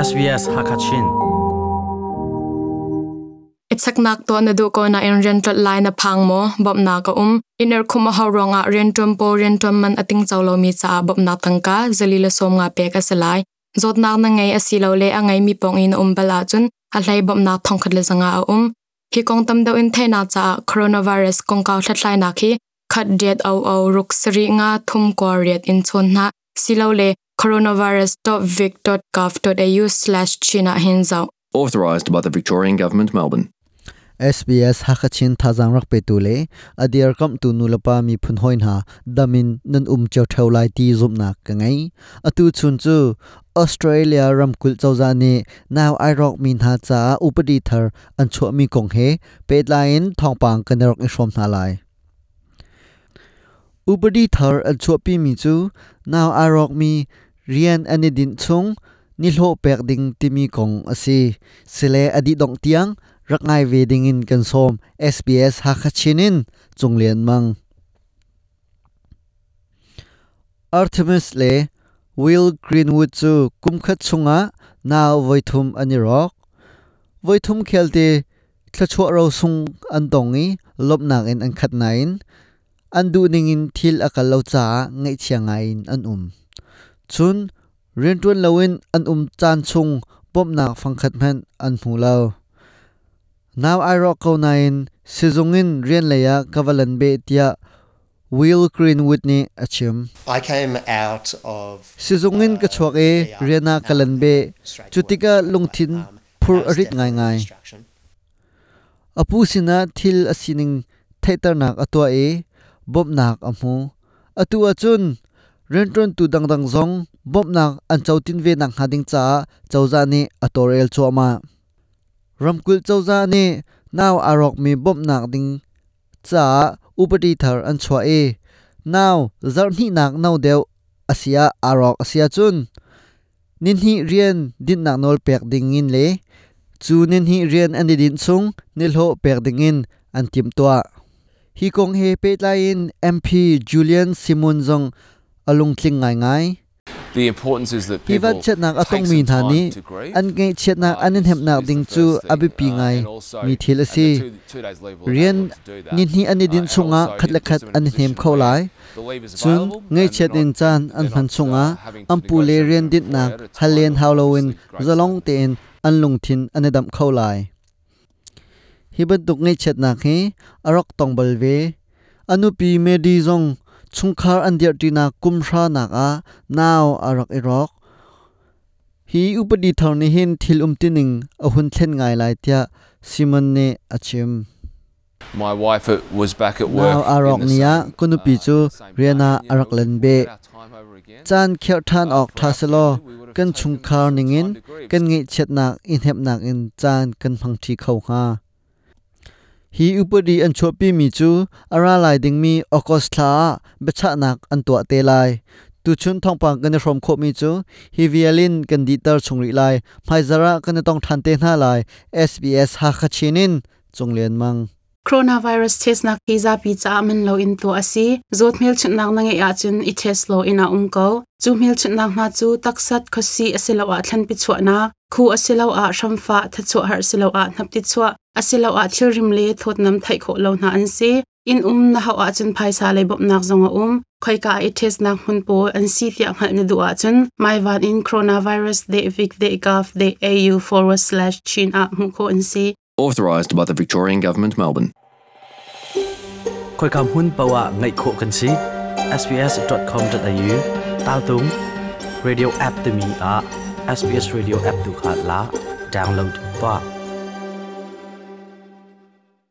SBS Hakachin. Itsak nak to na du ko na in rental line na phang mo bob na ka um. Iner khuma ha ronga rentum po rentum man ating chawlo mi cha bob na tangka zalila som nga pe ka salai zot na na ngai asilo le angai mi pong in um bala chun, a hlai bob na thong khat le zanga a um. Hi kong tam do in the na cha, coronavirus kong ka thlai na khi khat det au au ruk sri nga thum ko riat in chon na silo le coronavirus.vic.gov.au/china hinzau authorised by the Victorian Government, Melbourne. SBS hakachin thazang rak pe tu le adiar kam tu nulapa mi phun hoin ha damin nan um chau thau lai ti zum na ka ngai. Atu chun chu Australia ram kul chawza ni now i rock min ha cha upadi thar an chho mi kong he pe lain thong pang kan rok shom na lai. Upadi thar an chho pi mi chu now i rock mi rian ani din chung ni hlo pek ding timi kong asi sile adi dong tiang rak ngai ve ding in kan som SBS ha kha chinin chunglian mang. Artemis le, Will Greenwood chu, kum khat chunga naw voithum ani rok. Voithum khelte thlachho ro sung an dongi lopnak in an khat nain an du ningin thil akal lo cha ngai chiangain an um chun rentun lawin an um chan chung pomnak phangkhat man an hmu lo Now I rock ko nain sizungin rian leya kavalan be tia Will Greenwood ni achim. I came out of Sizungin ka chuak e riana kalan be chutika lungthin phur arit ngai ngai. Apu sina thil asining thaitar nak atwa e bob nak amu atu achun rentron tu dang dang zong, bob nak, an chautin ve nang hading cha chauza ni atorel choma ramkul chawza ni naw arok mi bom nak ding cha upati thar an chwa e. Naw zar ni nak naw deu, asia arok asia chun. Nin hi rian din nak nol pek ding in le. Chu nin hi rian ani din chung, nil ho pek ding in an tim toa hi kong he pe lain mp julian simon zong alung tling ngai ngai. The importance is that people Hivat chet nak atong time to grieve. an ngai chet nak Uh, anin hem nak is the ding chu thing, abi pi uh, ngai mi thil asi rian nin hi ani din chunga also khat an hem position kho lai chun ngai chet in chan an han chunga having to am pu le rian dit an nak employer at a halen halloween zalong stuff. te in an lung thin an dam kho lai hi bat duk ngai chet nak hi arok tong bal ve anu pi me di zong chungkhar an dir tina kumhra nak a naw arak irok hi upadi thar ni hin thil umtining ahun thlen ngai lai tia siman ne achim My wife was back at work. Now arok niya kunupi chu Riana arak lenbe. Chan khyer than ok thaselo kan chungkhar ningin kan ngi chet nak in hep nak in chan kan phangthi khau ha. Hi upadi an chopi mi chu ara lai ding mi okos thla becha nak an to te lai tu chun thong pang kan rom kho mi chu hi violin kan di tar chungri lai phai zara kan tong than te na lai sbs ha kha chinin chunglen mang coronavirus test nak visa pi cha man lo in to asi zot mil chut nak na nge ya chun i test lo ina um ko chu mil chut nak na chu taksat khosi asilo a thlan pi chwa na khu asilo a shamfa tha chu har silo a nap ti chwa asilo a thil rim le thot nam thai kho lo na an si in um na ha a chun phai sa le bop nak zonga um khoi ka i test nak hun po an si ti ang hal ni du a chun mai van in coronavirus de vic de gov de au forward slash chin a mu ko an si Authorised by the Victorian Government, Melbourne. khoi kam hun bawa ngai kho kan si sbs.com.au tal tung radio app te mi a sbs radio app tu kha la download pa